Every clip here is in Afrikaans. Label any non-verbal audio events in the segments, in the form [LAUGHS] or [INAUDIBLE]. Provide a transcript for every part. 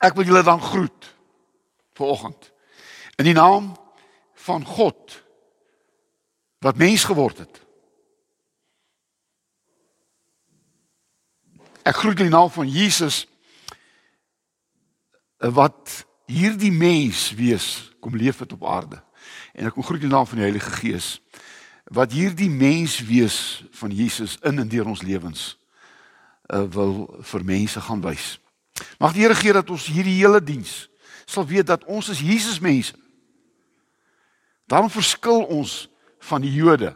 ek wil julle dan groet vanoggend in die naam van God wat mens geword het. Ek groet in die naam van Jesus eh, wat hierdie mens wees kom leef het op aarde. En ek kom groet die naam van die Heilige Gees wat hierdie mens wees van Jesus in en deur ons lewens uh, wil vir mense gaan wys. Mag die Here gee dat ons hierdie hele diens sal weet dat ons is Jesus mense. Daarom verskil ons van die Jode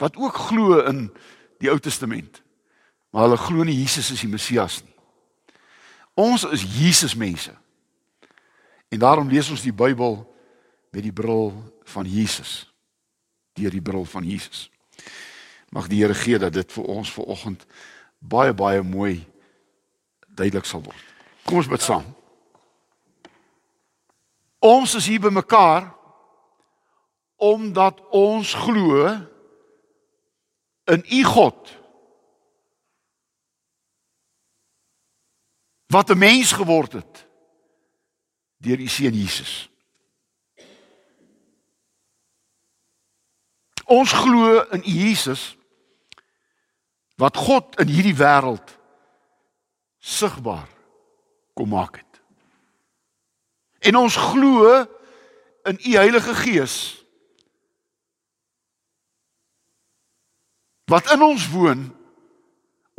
wat ook glo in die Ou Testament. Maar hulle glo nie Jesus is die Messias nie. Ons is Jesus mense. En daarom lees ons die Bybel met die bril van Jesus. Deur die bril van Jesus. Mag die Here gee dat dit vir ons vanoggend baie baie mooi duidelik sal word. Kom ons bid saam. Ons is hier bymekaar omdat ons glo in U God. Wat 'n mens geword het deur U seun Jesus. Ons glo in Jesus wat God in hierdie wêreld sigbaar kom maak het. En ons glo in U Heilige Gees wat in ons woon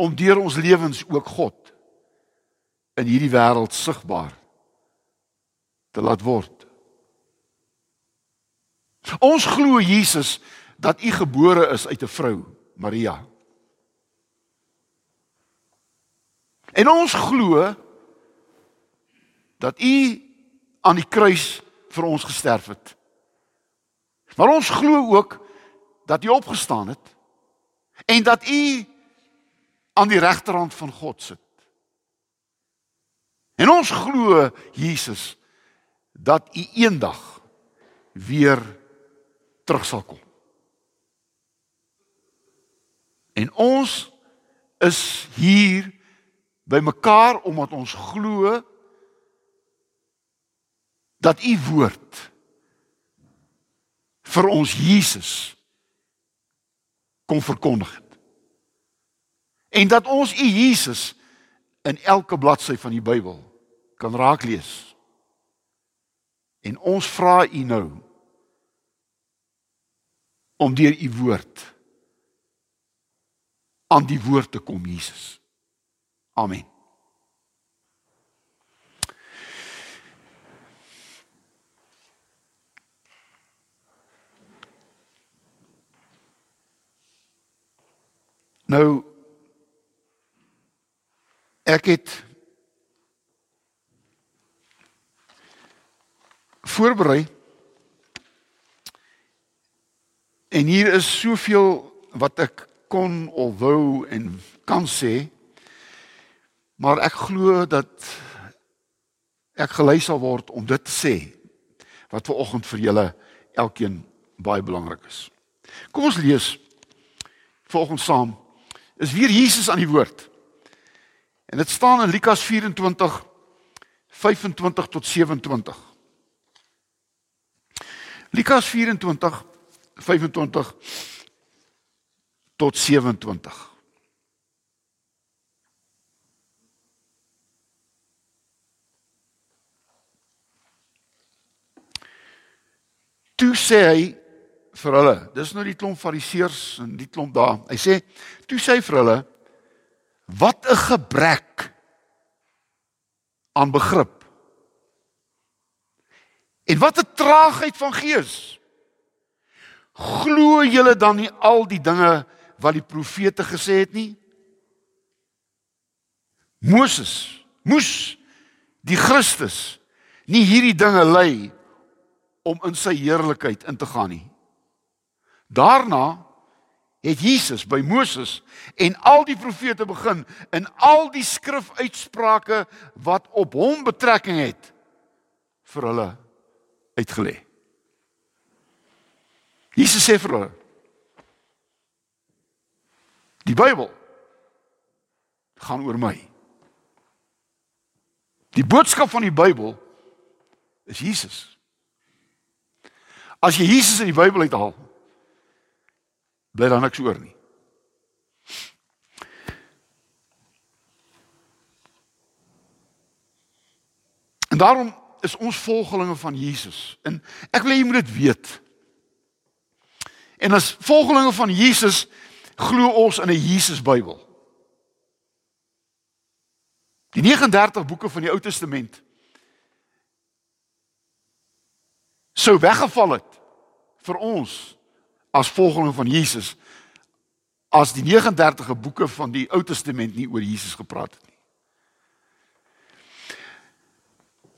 om deur ons lewens ook God in hierdie wêreld sigbaar te laat word. Ons glo Jesus dat u gebore is uit 'n vrou, Maria. En ons glo dat u aan die kruis vir ons gesterf het. Maar ons glo ook dat u opgestaan het en dat u aan die regterhand van God sit. En ons glo Jesus dat u eendag weer terug sal kom. En ons is hier bymekaar omdat ons glo dat u woord vir ons Jesus kom verkondig het. En dat ons u Jesus in elke bladsy van die Bybel kan raak lees. En ons vra u nou om deur u woord aan die woord te kom Jesus. Amen. Nou ek het voorberei en hier is soveel wat ek kon of wou en kan sê maar ek glo dat ek gelei sal word om dit te sê wat ver oggend vir julle elkeen baie belangrik is. Kom ons lees volgens saam. Is weer Jesus aan die woord. En dit staan in Lukas 24 25 tot 27. Lukas 24 25 tot 27. Toe sê hy vir hulle, dis nou die klomp fariseërs en die klomp daar. Hy sê, toe sê hy vir hulle, wat 'n gebrek aan begrip. En wat 'n traagheid van gees. Glo julle dan nie al die dinge wat die profete gesê het nie? Moses moes die Christus nie hierdie dinge lei om in sy heerlikheid in te gaan nie. Daarna het Jesus by Moses en al die profete begin in al die skrifuitsprake wat op hom betrekking het vir hulle uitgelê. Jesus sê vir hulle Die Bybel gaan oor my. Die boodskap van die Bybel is Jesus. As jy Jesus in die Bybel uithaal, bly daar niks oor nie. En daarom is ons volgelinge van Jesus. En ek wil hê jy moet dit weet. En as volgelinge van Jesus glo ons in 'n Jesus Bybel. Die 39 boeke van die Ou Testament sou weggeval het vir ons as volgelinge van Jesus as die 39 boeke van die Ou Testament nie oor Jesus gepraat het nie.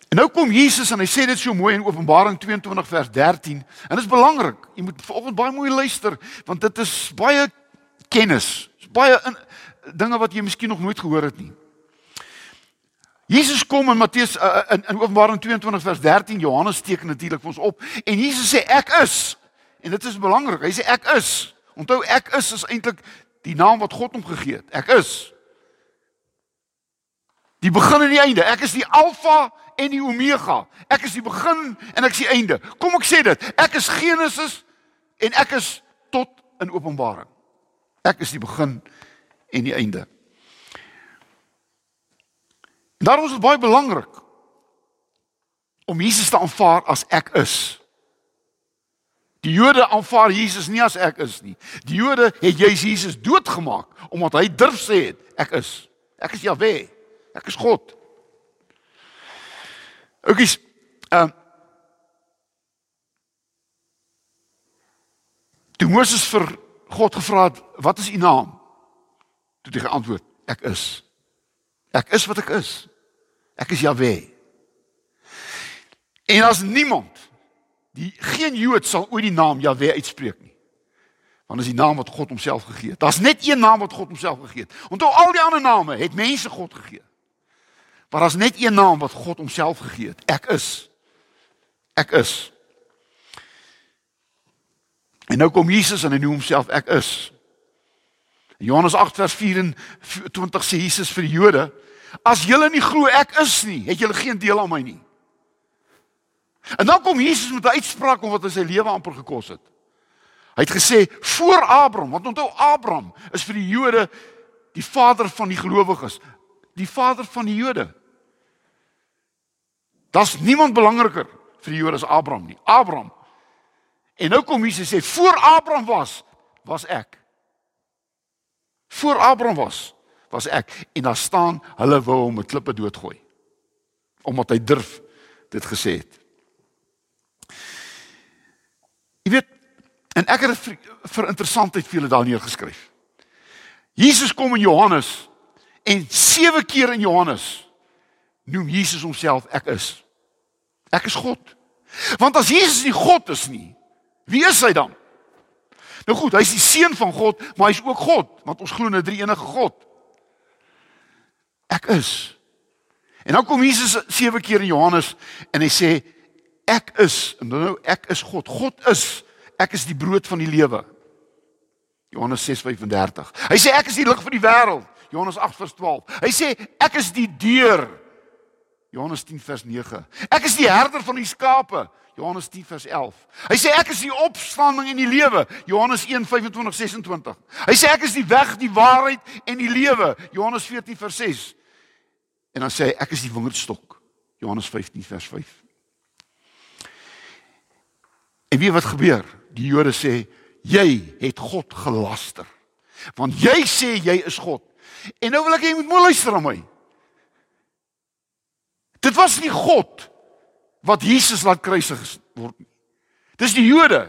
En nou kom Jesus en hy sê dit so mooi in Openbaring 22 vers 13 en dit is belangrik. Jy moet vanoggend baie mooi luister want dit is baie kennis. Dis baie in, dinge wat jy miskien nog nooit gehoor het nie. Jesus kom in Matteus uh, in, in Openbaring 22 vers 13 Johannes teken natuurlik vir ons op en Jesus sê ek is en dit is belangrik. Hy sê ek is. Onthou ek is is eintlik die naam wat God hom gegee het. Ek is. Die begin en die einde. Ek is die alfa en die omega. Ek is die begin en ek is die einde. Kom ek sê dit. Ek is Genesis en ek is tot in Openbaring. Ek is die begin en die einde. Daarom is dit baie belangrik om Jesus te aanvaar as ek is. Die Jode aanvaar Jesus nie as ek is nie. Die Jode het Jesus doodgemaak omdat hy durf sê het ek is. Ek is Jahwe. Ek is God. Oukies, ehm uh, Toe Moses vir God gevra het, "Wat is u naam?" Toe hy geantwoord, "Ek is." Ek is wat ek is. Ek is Jahwe. En as niemand die geen Jood sal ooit die naam Jahwe uitspreek nie. Want is die naam wat God homself gegee het. Daar's net een naam wat God homself gegee het. Onthou al die ander name het mense God gegee. Maar daar's net een naam wat God homself gegee het. Ek is. Ek is. En nou kom Jesus en hy noem homself ek is. Johannes 8 vers 24 sê Jesus vir die Jode: As julle nie glo ek is nie, het julle geen deel aan my nie. En dan kom Jesus met 'n uitspraak om wat hy sy lewe amper gekos het. Hy het gesê voor Abraham, want onthou Abraham is vir die Jode die vader van die gelowiges, die vader van die Jode. Daar's niemand belangriker vir die Jode as Abraham nie. Abraham En nou kom Jesus sê voor Abraham was, was ek. Voor Abraham was, was ek en daar staan hulle wou hom met klippe doodgooi. Omdat hy durf dit gesê het. Jy weet, en ek het vir, vir interessantheid vir julle daar neergeskryf. Jesus kom in Johannes en sewe keer in Johannes noem Jesus homself ek is. Ek is God. Want as Jesus nie God is nie, Wie is hy dan? Nou goed, hy's die seun van God, maar hy's ook God, want ons glo in 'n drie-enige God. Ek is. En dan kom Jesus sewe keer in Johannes en hy sê ek is, en nou ek is God. God is. Ek is die brood van die lewe. Johannes 6:35. Hy sê ek is die lig van die wêreld. Johannes 8:12. Hy sê ek is die deur. Johannes 10 vers 9. Ek is die herder van die skape. Johannes 10 vers 11. Hy sê ek is die opstanding en die lewe. Johannes 1 25 26. Hy sê ek is die weg, die waarheid en die lewe. Johannes 14 vers 6. En dan sê hy ek is die wingerdstok. Johannes 15 vers 5. En wie wat gebeur? Die Jode sê jy het God gelaster. Want jy sê jy is God. En nou wil ek hê jy moet mooi luister na my. Dit was nie God wat Jesus laat kruisig word nie. Dis die Jode.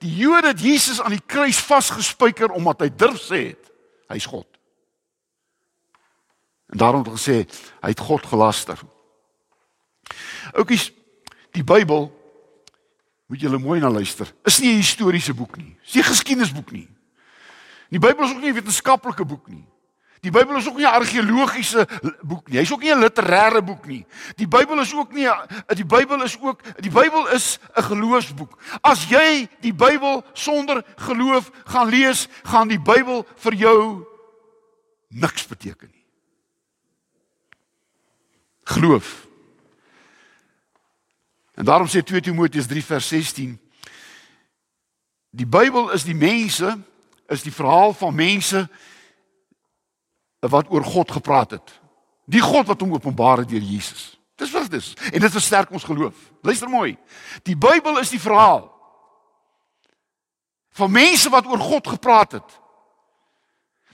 Die Jode het Jesus aan die kruis vasgespijker omdat hy durf sê het hy's God. En daarom het gesê hy het God gelaster. Oukies, die Bybel moet julle mooi na luister. Is nie 'n historiese boek nie. Dis nie 'n geskiedenisboek nie. Die Bybel is ook nie 'n wetenskaplike boek nie. Die Bybel is ook nie 'n argeologiese boek nie. Hy's ook nie 'n literêre boek nie. Die Bybel is ook nie die Bybel is ook die Bybel is 'n geloofsboek. As jy die Bybel sonder geloof gaan lees, gaan die Bybel vir jou niks beteken nie. Geloof. En daarom sê 2 Timoteus 3 vers 16 Die Bybel is die mense, is die verhaal van mense wat oor God gepraat het. Die God wat hom openbaar het deur Jesus. Dis wat dit is. En dit versterk ons geloof. Luister mooi. Die Bybel is die verhaal van mense wat oor God gepraat het.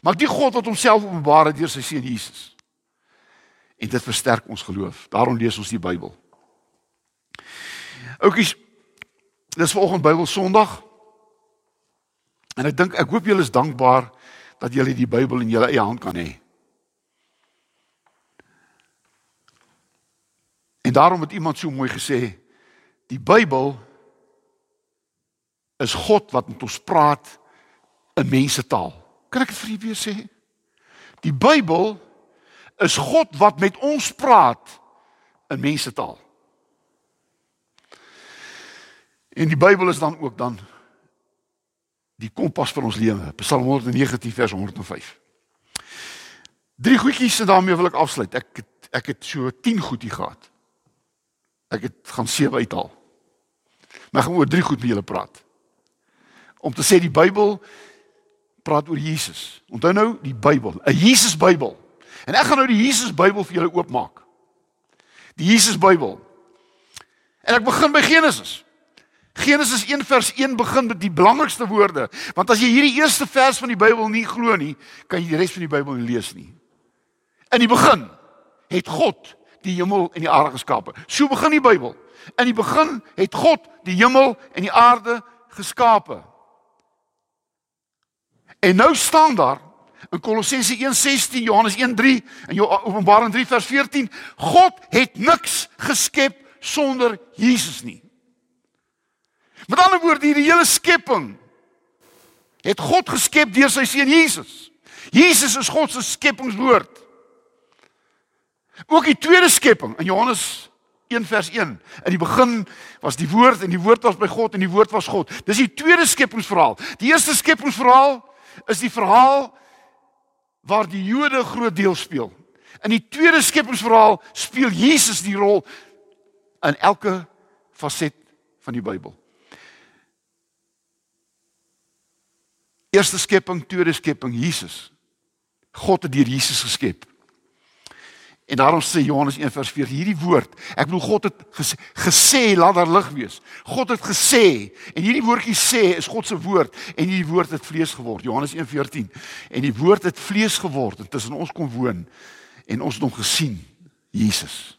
Maar die God wat homself openbaar het deur sy seun Jesus. En dit versterk ons geloof. Daarom lees ons die Bybel. Oukies, dis vanoggend Bybel Sondag. En ek dink ek hoop julle is dankbaar dat julle die Bybel in julle eie hand kan hê. En daarom het iemand so mooi gesê, die Bybel is God wat met ons praat in mensetaal. Kan ek dit vir julle weer sê? Die Bybel is God wat met ons praat in mensetaal. En die Bybel is dan ook dan die kompas vir ons lewe. Psalm 119 vers 105. Drie goedjies en daarmee wil ek afsluit. Ek het, ek het so 10 goedjie gehad. Ek het gaan sewe uithaal. Maar ek gaan oor drie goed met julle praat. Om te sê die Bybel praat oor Jesus. Onthou nou die Bybel, 'n Jesus Bybel. En ek gaan nou die Jesus Bybel vir julle oopmaak. Die Jesus Bybel. En ek begin by Genesis. Genesis 1 vers 1 begin met die belangrikste woorde, want as jy hierdie eerste vers van die Bybel nie glo nie, kan jy die res van die Bybel nie lees nie. In die begin het God die hemel en die aarde geskape. So begin die Bybel. In die begin het God die hemel en die aarde geskape. En nou staan daar in Kolossense 1:16, Johannes 1:3 en Openbaring 3 vers 14, God het niks geskep sonder Jesus nie. Met ander woorde, hierdie hele skepping het God geskep deur sy seun Jesus. Jesus is God se skepingswoord. Ook die tweede skepping in Johannes 1 vers 1. In die begin was die woord en die woord was by God en die woord was God. Dis die tweede skepingsverhaal. Die eerste skepingsverhaal is die verhaal waar die Jode groot deel speel. In die tweede skepingsverhaal speel Jesus die rol in elke faset van die Bybel. Eerste skepping, tweede skepping Jesus. God het deur Jesus geskep. En daarom sê Johannes 1:14 hierdie woord, ek bedoel God het gesê, gesê laat daar lig wees. God het gesê en hierdie woordjie sê is God se woord en hierdie woord het vlees geword. Johannes 1:14 en die woord het vlees geword en tussen ons kom woon en ons het hom gesien, Jesus.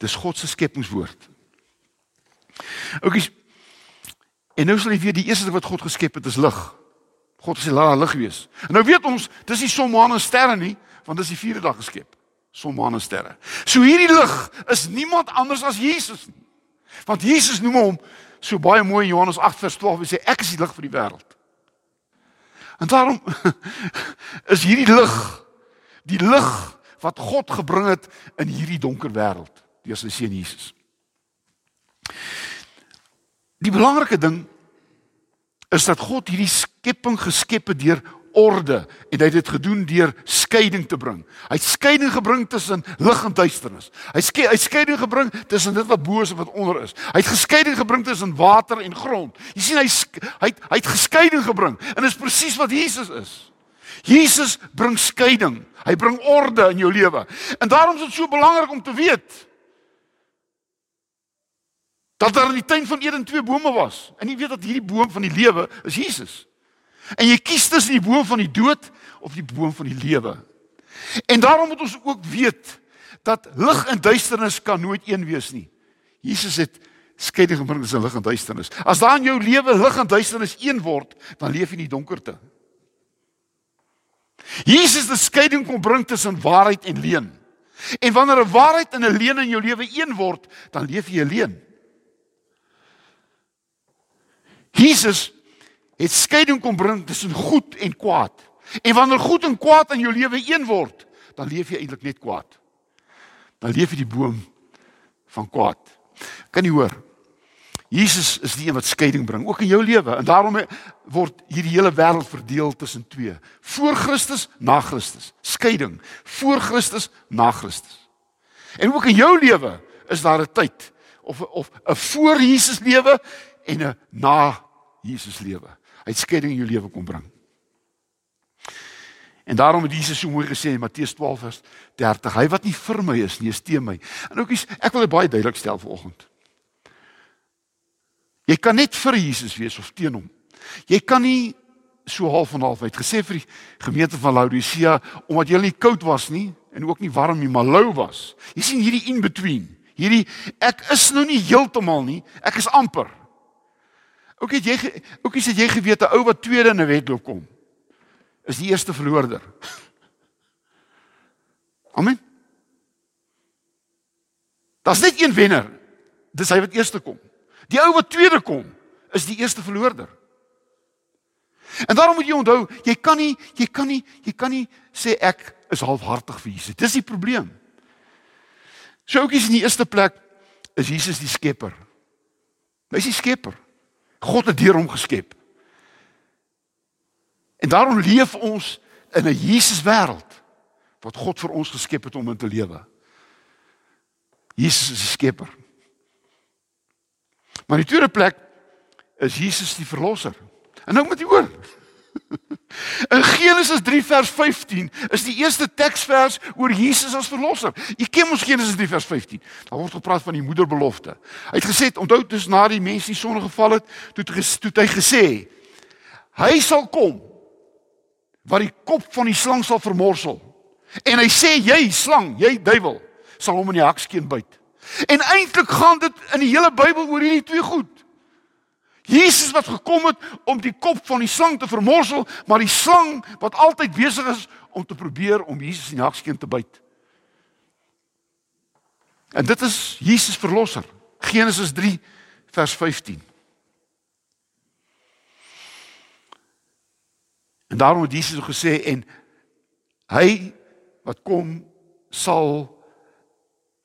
Dis God se skepingswoord. Oukies. En nou sal jy weet die eerste wat God geskep het is lig. God sê laat daar lig wees. En nou weet ons, dis nie son, maan en sterre nie, want dis die vierde dag geskep. Son, maan en sterre. So hierdie lig is niemand anders as Jesus nie. Want Jesus noem hom so baie mooi in Johannes 8 vers 12 en sê ek is die lig vir die wêreld. En daarom [LAUGHS] is hierdie lig die lig wat God gebring het in hierdie donker wêreld deur sy seun Jesus. Die belangrike ding is dat God hierdie skepping geskep het deur orde en hy het dit gedoen deur skeiding te bring. Hy het skeiding gebring tussen lig en duisternis. Hy skei hy skeiding gebring tussen dit wat bo is en wat onder is. Hy het geskeiding gebring tussen water en grond. Jy sien hy hy het, hy het geskeiding gebring en dit is presies wat Jesus is. Jesus bring skeiding. Hy bring orde in jou lewe. En daarom is dit so belangrik om te weet dat daar in die tuin van Eden twee bome was. En jy weet dat hierdie boom van die lewe is Jesus. En jy kies tussen die boom van die dood of die boom van die lewe. En daarom moet ons ook weet dat lig en duisternis kan nooit een wees nie. Jesus het skeiding gebring tussen lig en duisternis. As daar in jou lewe lig en duisternis een word, dan leef jy in die donkerte. Jesus het skeiding kom bring tussen waarheid en leuen. En wanneer 'n waarheid en 'n leuen in jou lewe een word, dan leef jy 'n leuen. Jesus het skeiding kom bring tussen goed en kwaad. En wanneer goed en kwaad in jou lewe een word, dan leef jy eintlik net kwaad. Dan leef jy die boom van kwaad. Kan jy hoor? Jesus is die een wat skeiding bring ook in jou lewe en daarom word hierdie hele wêreld verdeel tussen twee. Voor Christus, na Christus. Skeiding. Voor Christus, na Christus. En ook in jou lewe is daar 'n tyd of of 'n voor Jesus lewe en 'n na Jesus lewe. Hy het skeiding in jou lewe kom bring. En daarom het Jesus so mooi gesê in Matteus 12 vers 30, hy wat nie vir my is nie, is teen my. En oukies, ek wil dit baie duidelik stel vanoggend. Jy kan net vir Jesus wees of teen hom. Jy kan nie so half en half uit gesê vir die gemeente van Laodicea omdat jy nie koud was nie en ook nie warm nie, maar lou was. Jy sien hierdie in between. Hierdie ek is nou nie heeltemal nie, ek is amper. Ook het jy ook is dit jy geweet 'n ou wat tweede in 'n wedloop kom is die eerste verloorder. [LAUGHS] Amen. Daar's net een wenner. Dis hy wat eerste kom. Die ou wat tweede kom is die eerste verloorder. En daarom moet jy onthou, jy kan nie jy kan nie jy kan nie sê ek is halfhartig vir Jesus. Dis die probleem. So oukies in die eerste plek is Jesus die skepper. Hy's die skepper. God het deur hom geskep. En daarom leef ons in 'n Jesus wêreld wat God vir ons geskep het om in te lewe. Jesus is die skepper. Maar die tweede plek is Jesus die verlosser. En nou moet jy hoor. [LAUGHS] In Genesis 3 vers 15 is die eerste teksvers oor Jesus as verlosser. Jy ken mos Genesis 3 vers 15. Daar word gepraat van die moederbelofte. Hy het gesê, onthou dis na die mense die sonde geval het, toe toe hy gesê hy sal kom wat die kop van die slang sal vermorsel. En hy sê jy slang, jy duiwel, sal hom in die hakskeen byt. En eintlik gaan dit in die hele Bybel oor hierdie twee goed. Jesus wat gekom het om die kop van die slang te vermorsel, maar die slang wat altyd besig is om te probeer om Jesus in die hakskeen te byt. En dit is Jesus verlosser. Genesis 3 vers 15. En daarom het Jesus gesê en hy wat kom sal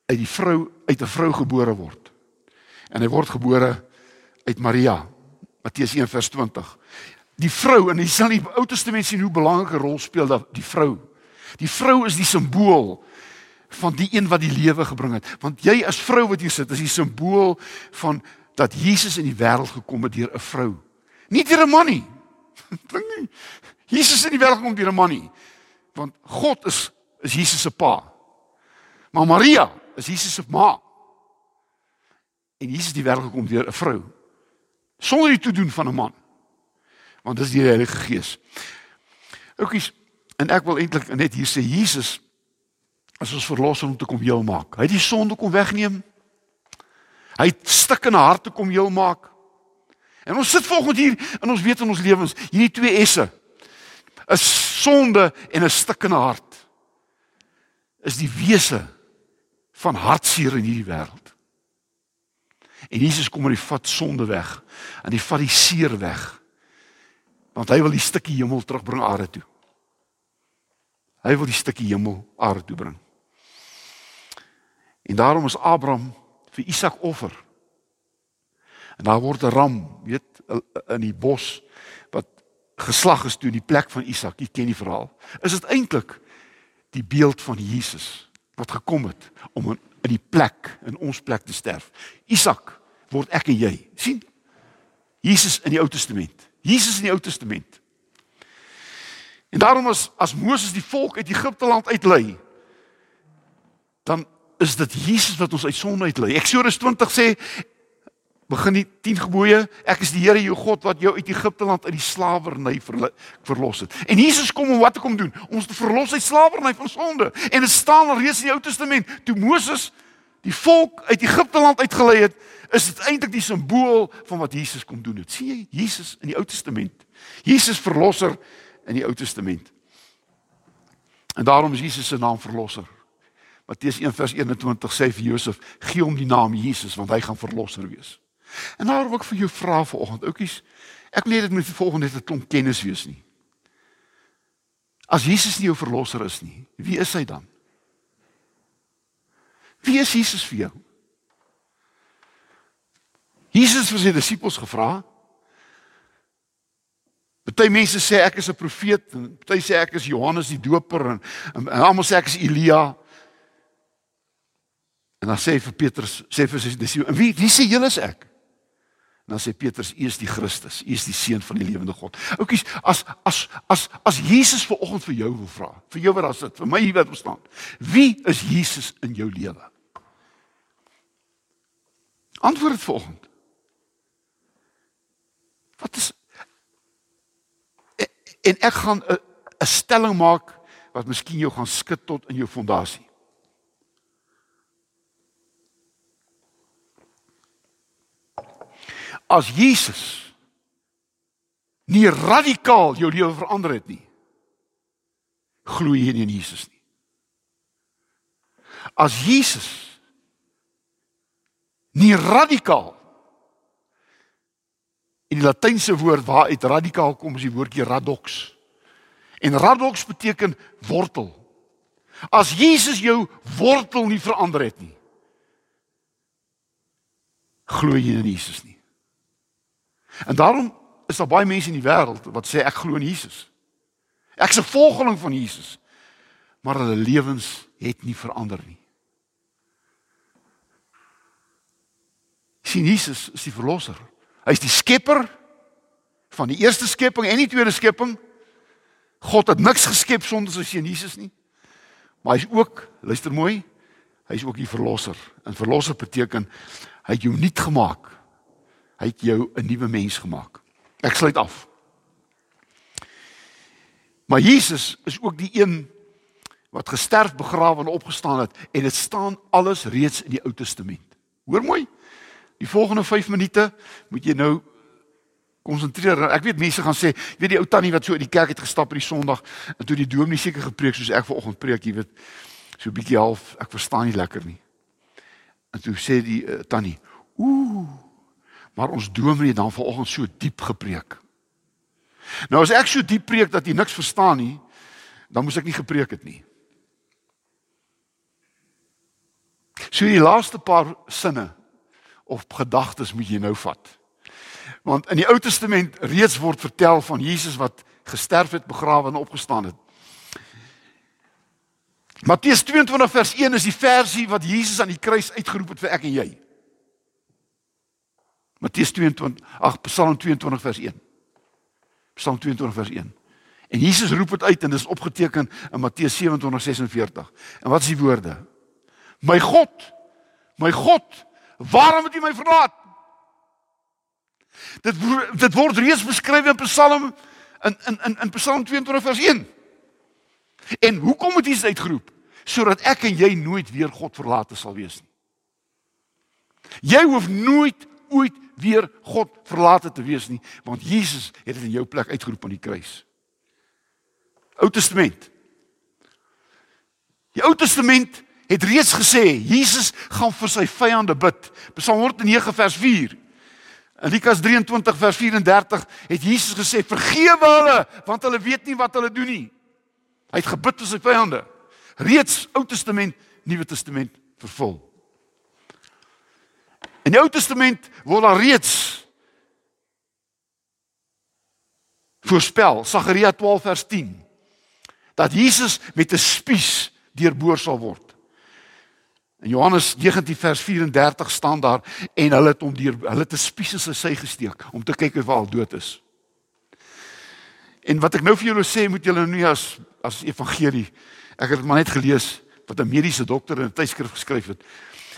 uit die vrou uit 'n vrou gebore word. En hy word gebore uit Maria. Matteus 1:20. Die vrou en jy sal in die Ou Testament sien hoe belangrike rol speel dat die vrou. Die vrou is die simbool van die een wat die lewe gebring het. Want jy as vrou wat hier sit, is die simbool van dat Jesus in die wêreld gekom het deur 'n vrou. Nie deur 'n man nie. [LAUGHS] Klink nie. Jesus in die wêreld kom deur 'n man nie. Want God is is Jesus se pa. Maar Maria is Jesus se ma. En Jesus die wêreld kom deur 'n vrou. Sonder die toedoen van 'n man. Want dis die Heilige Gees. Oukies, en ek wil eintlik net hier sê Jesus as ons verlosser om te kom heel maak. Hy het die sonde kom wegneem. Hy het stikkende harte kom heel maak. En ons sit volgens hier in ons weet in ons lewens hierdie twee esse 'n sonde en 'n stikkende hart is die wese van hartseer in hierdie wêreld. En Jesus kom en hy vat sonde weg en hy vat die seer weg. Want hy wil die stukkie hemel terugbring aarde toe. Hy wil die stukkie hemel aarde toe bring. En daarom is Abraham vir Isak offer. En daar word 'n ram, weet, in die bos geslag is toe in die plek van Isak. Jy ken die verhaal. Is dit eintlik die beeld van Jesus wat gekom het om in, in die plek in ons plek te sterf. Isak word ek en jy. sien? Jesus in die Ou Testament. Jesus in die Ou Testament. En daarom as as Moses die volk uit Egipte land uitlei, dan is dit Jesus wat ons uit sonde uitlei. Eksodus 20 sê begin die 10 gebooie ek is die Here jou God wat jou uit Egipte land uit die slawerny verlos het. En Jesus kom om wat te kom doen? Ons te verlos uit slawerny van sonde. En dit staan al reeds in die Ou Testament. Toe Moses die volk uit Egipte land uitgelei het is dit eintlik die simbool van wat Jesus kom doen het. Sien jy Jesus in die Ou Testament. Jesus verlosser in die Ou Testament. En daarom is Jesus se naam verlosser. Matteus 1:21 sê vir Josef gee hom die naam Jesus want hy gaan verlosser wees En nou wil ek vir jou vra vanoggend, oudjies. Ek weet dit moet volgende net 'n klomp kennis wees nie. As Jesus nie jou verlosser is nie, wie is hy dan? Wie is Jesus vir jou? Jesus het sy disippels gevra. Party mense sê ek is 'n profeet en party sê ek is Johannes die Doper en, en, en almal sê ek is Elia. En dan sê hy vir Petrus, sê vir sy disippels, "Wie wie sê julle is ek?" En dan sê Petrus, "U is die Christus, U is die seun van die lewende God." Oukies, as as as as Jesus ver oggend vir jou wil vra, vir jou wat daar sit, vir my hier wat staan. Wie is Jesus in jou lewe? Antwoord dit vanoggend. Wat is en ek gaan 'n stelling maak wat miskien jou gaan skud tot in jou fondasie. As Jesus nie radikaal jou lewe verander het nie, glo jy nie in Jesus nie. As Jesus nie radikaal in die latynse woord waar uit radikaal kom is die woordjie radox. En radox beteken wortel. As Jesus jou wortel nie verander het nie, glo jy in Jesus nie. En daarom is daar baie mense in die wêreld wat sê ek glo in Jesus. Ek's 'n volgeling van Jesus. Maar hulle lewens het nie verander nie. sien Jesus is die verlosser. Hy's die skepper van die eerste skepping en die tweede skepping. God het niks geskep sonder sy seun Jesus nie. Maar hy's ook, luister mooi, hy's ook die verlosser. En verlosser beteken hy het jou nuut gemaak. Hy het jou 'n nuwe mens gemaak. Ek sluit af. Maar Jesus is ook die een wat gesterf, begrawe en opgestaan het en dit staan alles reeds in die Ou Testament. Hoor mooi. Die volgende 5 minute moet jy nou konsentreer. Ek weet mense gaan sê, jy weet die ou tannie wat so in die kerk het gestap op die Sondag en toe die dominee seker gepreek soos ek vanoggend preek, jy weet, so 'n bietjie half, ek verstaan nie lekker nie. En toe sê die uh, tannie, "Ooh, maar ons dominee dan vanoggend so diep gepreek." Nou as ek so diep preek dat jy niks verstaan nie, dan moes ek nie gepreek het nie. So die laaste paar sinne of gedagtes moet jy nou vat. Want in die Ou Testament reeds word vertel van Jesus wat gesterf het, begrawe en opgestaan het. Matteus 22 vers 1 is die versie wat Jesus aan die kruis uitgeroep het vir ek en jy. Matteus 22 ag Psalm 22 vers 1. Psalm 22 vers 1. En Jesus roep dit uit en dit is opgeteken in Matteus 27:46. En wat is die woorde? My God, my God, waarom het U my verlaat? Dit dit word reeds beskryf in Psalm in in in in Psalm 22 vers 1. En hoekom het Jesus uitgeroep? Sodat ek en jy nooit weer God verlate sal wees nie. Jy hoef nooit ooit weer God verlate te wees nie, want Jesus het dit in jou plek uitgeroep aan die kruis. Ou Testament. Die Ou Testament het reeds gesê Jesus gaan vir sy vyande bid. Psalm 109 vers 4. In Lukas 23 vers 34 het Jesus gesê: "Vergewe hulle, want hulle weet nie wat hulle doen nie." Hy het gebid vir sy vyande. Reeds Ou Testament, Nuwe Testament vervul. In die Ou Testament word daar reeds voorspel, Sagaria 12 vers 10, dat Jesus met 'n spies deurboor sal word. In Johannes 19 vers 34 staan daar en hulle het hom deur hulle 'n spies in sy sy gesteek om te kyk of hy al dood is. En wat ek nou vir julle sê, moet julle nou nie as as evangelie. Ek het dit maar net gelees wat 'n mediese dokter in 'n tydskrif geskryf het.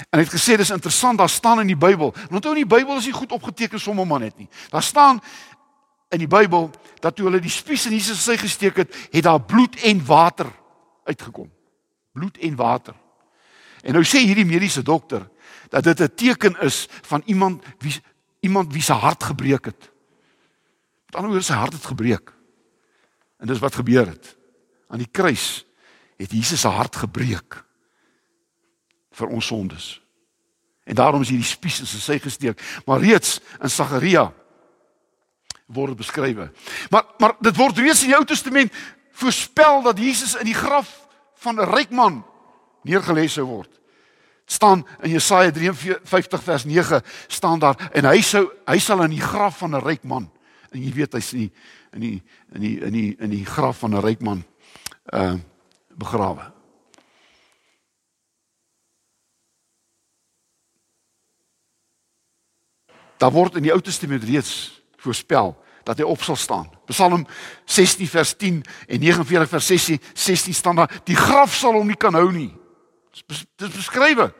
En hy het gesê dis interessant, daar staan in die Bybel. Onthou in die Bybel is nie goed opgeteken sommer maar net nie. Daar staan in die Bybel dat toe hulle die spies in Jesus sy gesteek het, het daar bloed en water uitgekom. Bloed en water. En nou sê hierdie mediese dokter dat dit 'n teken is van iemand wie iemand wie se hart gebreek het. Met ander woorde sy hart het gebreek. En dis wat gebeur het. Aan die kruis het Jesus se hart gebreek vir ons sondes. En daarom is hierdie spies in sy gesteek, maar reeds in Sagaria word beskryf. Maar maar dit word reeds in die Ou Testament voorspel dat Jesus in die graf van 'n ryk man neergelê sou word. Dit staan in Jesaja 53 vers 9 staan daar en hy sou hy sal in die graf van 'n ryk man. En jy weet hy's nie in die in die in die in die graf van 'n ryk man uh begrawe. Daar word in die Ou Testament reeds voorspel dat hy op sal staan. Psalm 16 vers 10 en 49 vers 16, 16 staan daar die graf sal hom nie kan hou nie. Dit is beskrywe.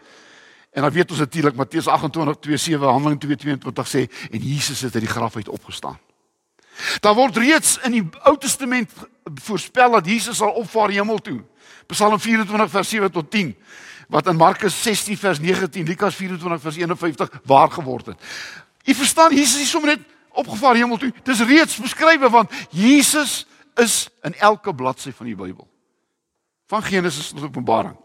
En dan weet ons natuurlik Matteus 28:27 Handelinge 2:22 sê en Jesus het uit die graf uit opgestaan. Daar word reeds in die Ou Testament voorspel dat Jesus sal opvaar hemel toe. Psalm 24 vers 7 tot 10 wat in Markus 16 vers 19, Lukas 24 vers 51 waar geword het. U verstaan Jesus is sommer net opgevaar hemel toe. Dit is reeds beskrywe want Jesus is in elke bladsy van die Bybel. Van Genesis tot Openbaring.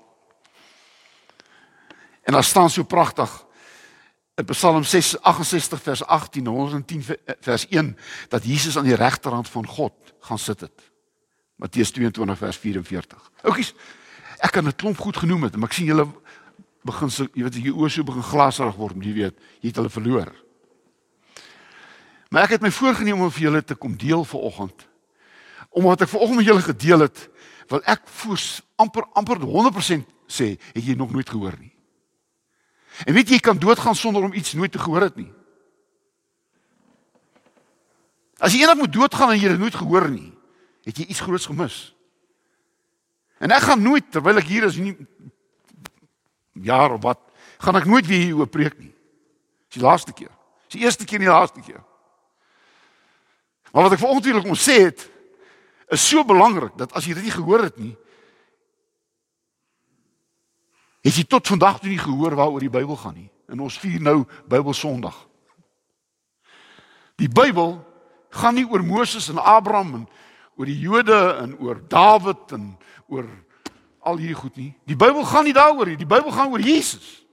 En daar staan so pragtig in Psalm 68 vers 18 110 vers 1 dat Jesus aan die regterhand van God gaan sit het. Matteus 22 vers 44. Oukies, ek kan dit klomp goed genoem het, maar ek sien julle begin so, jy weet jy oor so begin glaserig word, jy weet, jy het hulle verloor. Maar ek het my voorgenem om vir julle te kom deel vanoggend. Omdat ek vanoggend met julle gedeel het, wil ek voor amper amper 100% sê, het jy nog nooit gehoor nie. En weet jy kan doodgaan sonder om iets nooit te gehoor het nie. As jy eendag moet doodgaan en jy het nooit gehoor nie, het jy iets groots gemis. En ek gaan nooit terwyl ek hier is nie jaar of wat, gaan ek nooit weer hier oor preek nie. Dis die laaste keer. Dis die eerste keer en die laaste keer. Maar wat ek vanoggend wil kom sê het is so belangrik dat as jy dit nie gehoor het nie, Het jy tot vandag toe nie gehoor waaroor die Bybel gaan nie? En ons vier nou Bybelsondag. Die Bybel gaan nie oor Moses en Abraham en oor die Jode en oor Dawid en oor al hierdie goed nie. Die Bybel gaan nie daaroor nie. Die Bybel gaan oor Jesus.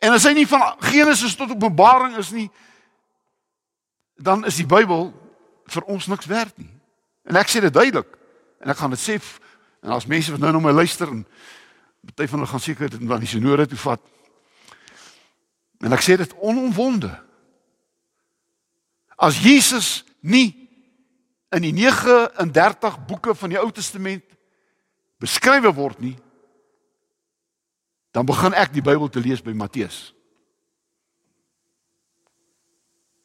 En as hy nie van Genesis tot Openbaring is nie, dan is die Bybel vir ons niks werd nie. En ek sê dit duidelik. En ek gaan dit sê en as mense wat nou na my luister en Party van hulle gaan seker dit dan die sinode toe vat. En ek sê dit onomwonde. As Jesus nie in die 39 boeke van die Ou Testament beskrywe word nie, dan begin ek die Bybel te lees by Matteus.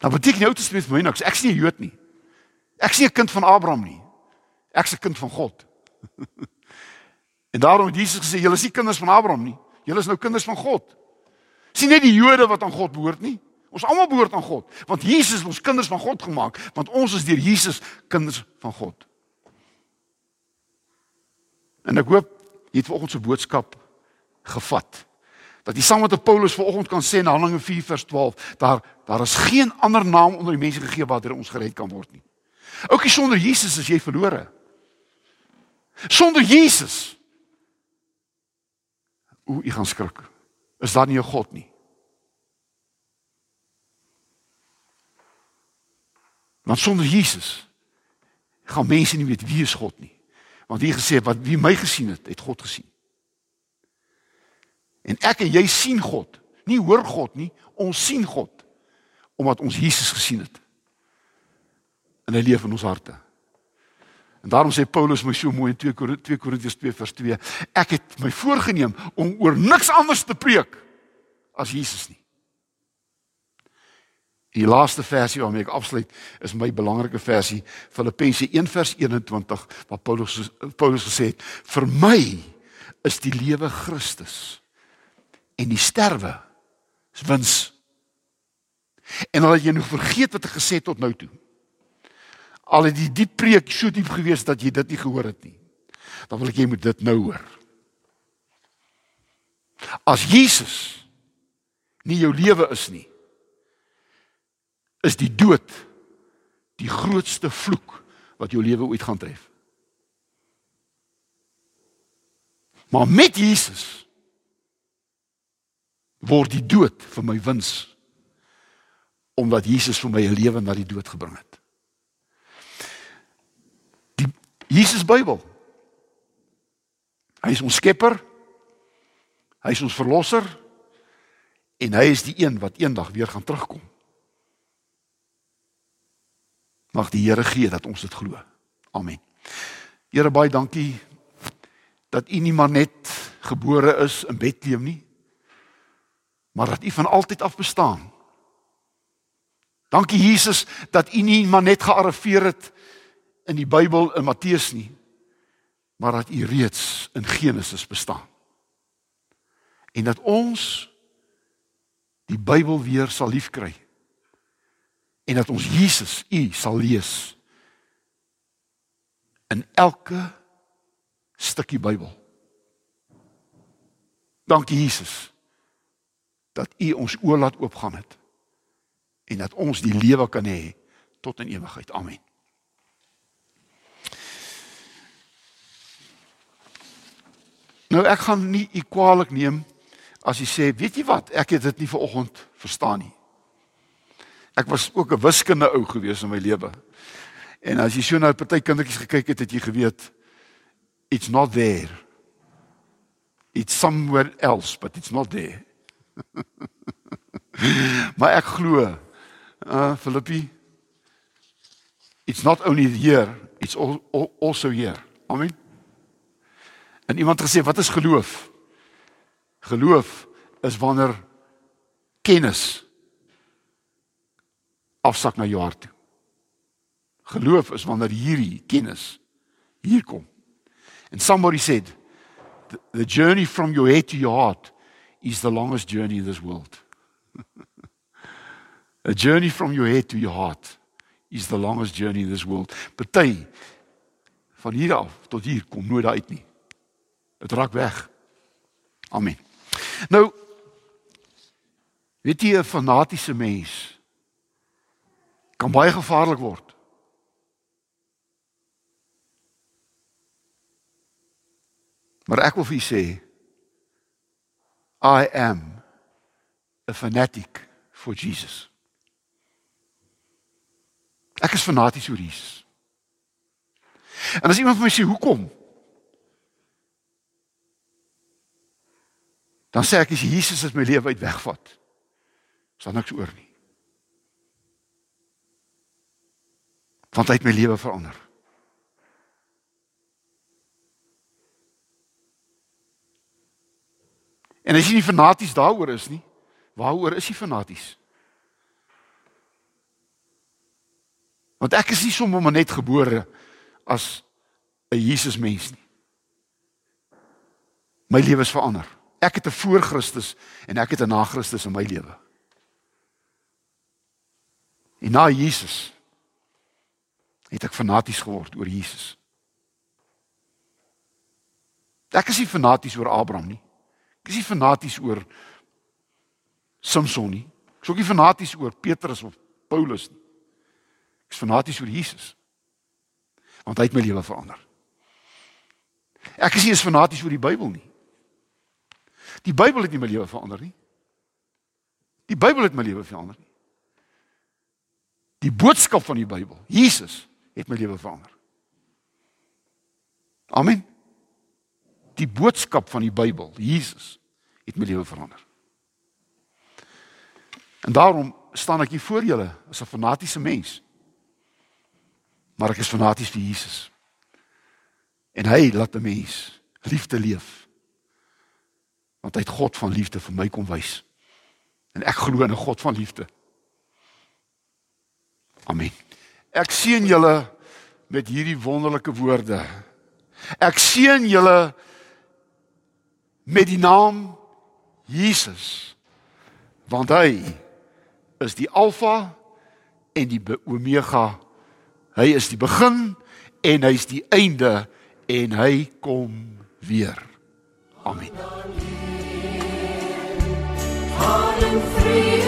Dan beteken die Ou Testament vir my niks. Ek is nie 'n Jood nie. Ek is nie 'n kind van Abraham nie. Ek is 'n kind van God. [LAUGHS] En daarom het Jesus gesê julle is nie kinders van Abraham nie. Julle is nou kinders van God. Sien net die Jode wat aan God behoort nie. Ons almal behoort aan God, want Jesus het ons kinders van God gemaak, want ons is deur Jesus kinders van God. En ek hoop jy het vanoggend se boodskap gevat. Dat jy saam met Paulus vanoggend kan sê in Handelinge 4 vers 12, daar daar is geen ander naam onder die mense gegee waardeur ons gered kan word nie. Ook nie sonder Jesus is jy verlore. Sonder Jesus hoe u gaan skrik. Is daar nie 'n God nie? Want sonder Jesus gaan mense nie weet wie is God nie. Want hier gesê wat wie my gesien het, het God gesien. En ek en jy sien God, nie hoor God nie, ons sien God omdat ons Jesus gesien het. En hy leef in ons harte. En daarom sê Paulus my so mooi in 2 Korintiërs 2 vers 2, ek het my voorgenem om oor niks anders te preek as Jesus nie. Die laaste versie waarmee ek afsluit is my belangrike versie Filippense 1 vers 21 waar Paulus Paulus gesê het vir my is die lewe Christus en die sterwe is wins. En al het jy nou vergeet wat ek gesê het tot nou toe al het die diep preek so diep gewees dat jy dit nie gehoor het nie. Dan wil ek jy moet dit nou hoor. As Jesus nie jou lewe is nie, is die dood die grootste vloek wat jou lewe ooit gaan tref. Maar met Jesus word die dood vir my wins omdat Jesus vir my 'n lewe na die dood gebring het. Jesus Bybel. Hy is ons skepper. Hy is ons verlosser en hy is die een wat eendag weer gaan terugkom. Mag die Here gee dat ons dit glo. Amen. Here baie dankie dat U nie maar net gebore is in Bethlehem nie, maar dat U van altyd af bestaan. Dankie Jesus dat U nie maar net gearriveer het in die Bybel in Matteus nie, maar dat U reeds in Genesis bestaan. En dat ons die Bybel weer sal liefkry. En dat ons Jesus U sal lees in elke stukkie Bybel. Dankie Jesus dat U ons oë laat oopgaan het en dat ons die lewe kan hê tot in ewigheid. Amen. Nou ek gaan nie u kwaadlik neem as jy sê, weet jy wat, ek het dit nie vanoggend verstaan nie. Ek was ook 'n wiskunde ou gewees in my lewe. En as jy so na party kindertjies gekyk het, het jy geweet it's not there. It's somewhere else, but it's not there. [LAUGHS] maar ek glo, uh Filippi, it's not only here, it's also here. Amen. En iemand gesê wat is geloof? Geloof is wanneer kennis afsak na jou hart toe. Geloof is wanneer hierdie kennis hier kom. And somebody said the journey from your head to your heart is the longest journey in this world. [LAUGHS] A journey from your head to your heart is the longest journey in this world. Party van hier af tot hier kom nooit uit nie. Dit raak weg. Amen. Nou weet jy 'n fanatiese mens kan baie gevaarlik word. Maar ek wil vir u sê I am a fanatic for Jesus. Ek is fanaties oor Jesus. En as iemand vir my sê hoekom? Dan sê ek as Jesus het my lewe uit wegvat. Is daar niks oor nie. Want hy het my lewe verander. En as jy nie fanaties daaroor is nie, waaroor is jy fanaties? Want ek is nie sommer net gebore as 'n Jesus mens nie. My lewe is verander. Ek het 'n voor Christus en ek het 'n na Christus in my lewe. En na Jesus het ek fanaties geword oor Jesus. Ek is nie fanaties oor Abraham nie. Ek is nie fanaties oor Samson nie. Ek is ook nie fanaties oor Petrus of Paulus nie. Ek is fanaties oor Jesus. Want hy het my lewe verander. Ek is nie eens fanaties oor die Bybel nie. Die Bybel het nie my lewe verander nie. Die Bybel het my lewe verander nie. Die boodskap van die Bybel, Jesus, het my lewe verander. Amen. Die boodskap van die Bybel, Jesus, het my lewe verander. En daarom staan ek hier voor julle as 'n fanatiese mens. Maar ek is fanaties vir Jesus. En hy laat 'n mens liefde leef want hy het God van liefde vir my kom wys. En ek glo in 'n God van liefde. Amen. Ek seën julle met hierdie wonderlike woorde. Ek seën julle met die naam Jesus. Want hy is die alfa en die omega. Hy is die begin en hy's die einde en hy kom weer. Amen. All in freedom.